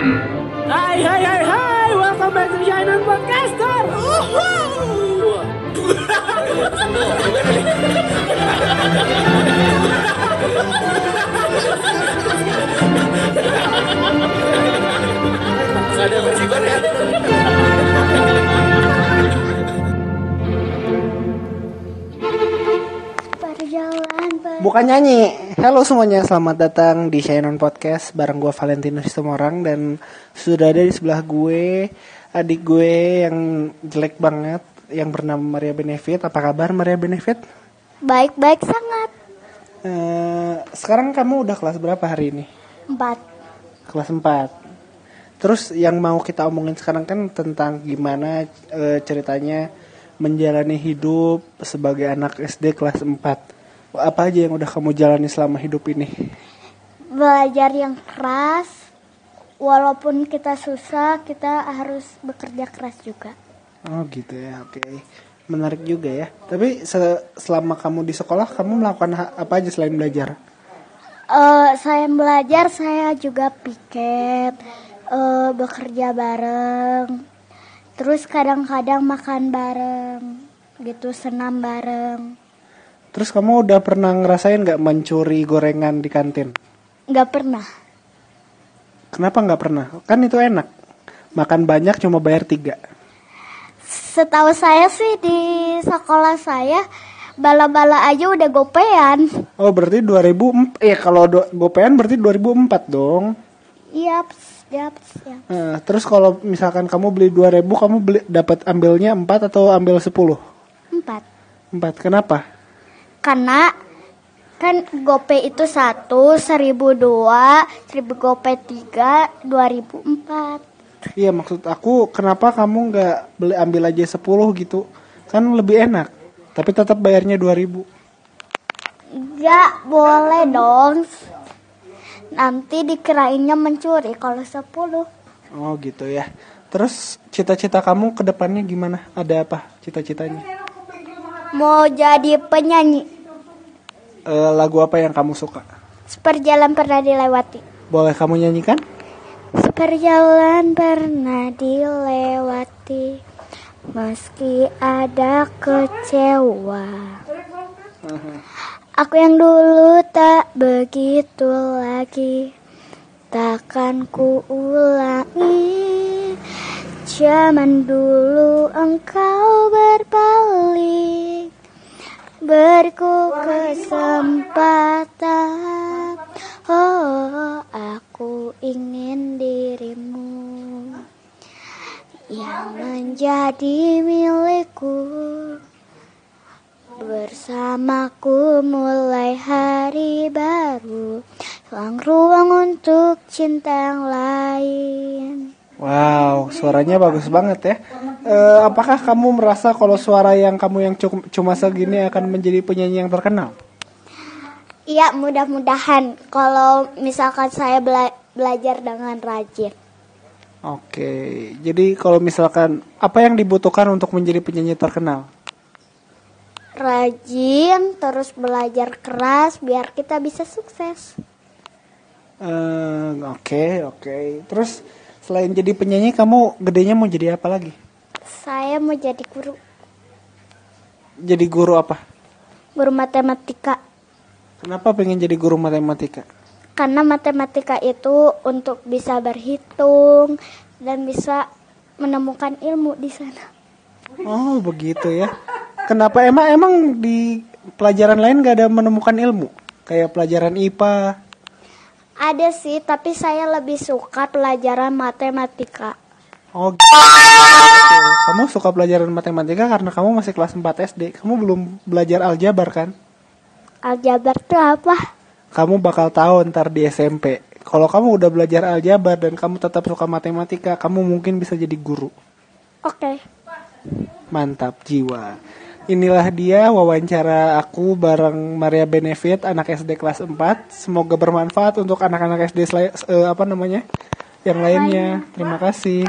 Hey, hey, hey, hey! Welcome back to the Shine Podcaster! Bukan nyanyi. Halo semuanya, selamat datang di Shinon Podcast bareng gue Valentino Sitomorang dan sudah ada di sebelah gue adik gue yang jelek banget yang bernama Maria Benefit. Apa kabar Maria Benefit? Baik-baik sangat. Eh, sekarang kamu udah kelas berapa hari ini? Empat. Kelas 4. Terus yang mau kita omongin sekarang kan tentang gimana eh, ceritanya menjalani hidup sebagai anak SD kelas 4. Apa aja yang udah kamu jalani selama hidup ini? Belajar yang keras. Walaupun kita susah, kita harus bekerja keras juga. Oh gitu ya, oke. Menarik juga ya. Tapi se- selama kamu di sekolah, kamu melakukan apa aja selain belajar? Eh, saya belajar, saya juga piket, eh, bekerja bareng. Terus kadang-kadang makan bareng, gitu senam bareng. Terus kamu udah pernah ngerasain nggak mencuri gorengan di kantin? Nggak pernah. Kenapa nggak pernah? Kan itu enak. Makan banyak cuma bayar tiga. Setahu saya sih di sekolah saya bala-bala aja udah gopean. Oh berarti 2000 eh kalau do, gopean berarti 2004 dong. Yap, yap, yap. Nah, terus kalau misalkan kamu beli 2000 kamu beli dapat ambilnya 4 atau ambil 10? Empat. 4. Kenapa? Karena kan gope itu satu, seribu dua, seribu gope tiga, dua ribu empat. Iya maksud aku kenapa kamu nggak beli ambil aja 10 gitu kan lebih enak tapi tetap bayarnya 2000 Gak boleh dong. Nanti dikirainnya mencuri kalau sepuluh. oh gitu ya terus cita-cita kamu ke depannya gimana ada apa cita-citanya Mau jadi penyanyi. Eh, lagu apa yang kamu suka? Seperjalan pernah dilewati. boleh kamu nyanyikan? Seperjalan pernah dilewati. Meski ada kecewa. Aku yang dulu tak begitu lagi. Takkan ku ulangi. Zaman dulu engkau berbalik Beriku kesempatan Oh aku ingin dirimu Yang menjadi milikku. Bersamaku mulai hari baru. Ruang-ruang untuk cinta yang lain. Wow suaranya bagus banget ya Eh, apakah kamu merasa kalau suara yang kamu yang cu- cuma segini akan menjadi penyanyi yang terkenal Iya mudah-mudahan kalau misalkan saya bela- belajar dengan rajin Oke, jadi kalau misalkan apa yang dibutuhkan untuk menjadi penyanyi terkenal? Rajin terus belajar keras biar kita bisa sukses Eh, Oke, oke. Terus selain jadi penyanyi, kamu gedenya mau jadi apa lagi? Saya mau jadi guru Jadi guru apa? Guru matematika Kenapa pengen jadi guru matematika? Karena matematika itu untuk bisa berhitung Dan bisa menemukan ilmu di sana Oh, begitu ya. Kenapa emang emang di pelajaran lain gak ada menemukan ilmu? Kayak pelajaran IPA. Ada sih, tapi saya lebih suka pelajaran matematika Oh, gitu. Kamu suka pelajaran matematika karena kamu masih kelas 4 SD. Kamu belum belajar aljabar kan? Aljabar itu apa? kamu bakal tahu ntar di SMP. Kalau kamu udah belajar aljabar dan kamu tetap suka matematika, kamu mungkin bisa jadi guru. Oke Mantap jiwa. Inilah dia wawancara aku bareng Maria Benefit, anak SD kelas 4. Semoga bermanfaat untuk anak-anak SD sela- eh, apa namanya? Yang lainnya. Terima kasih.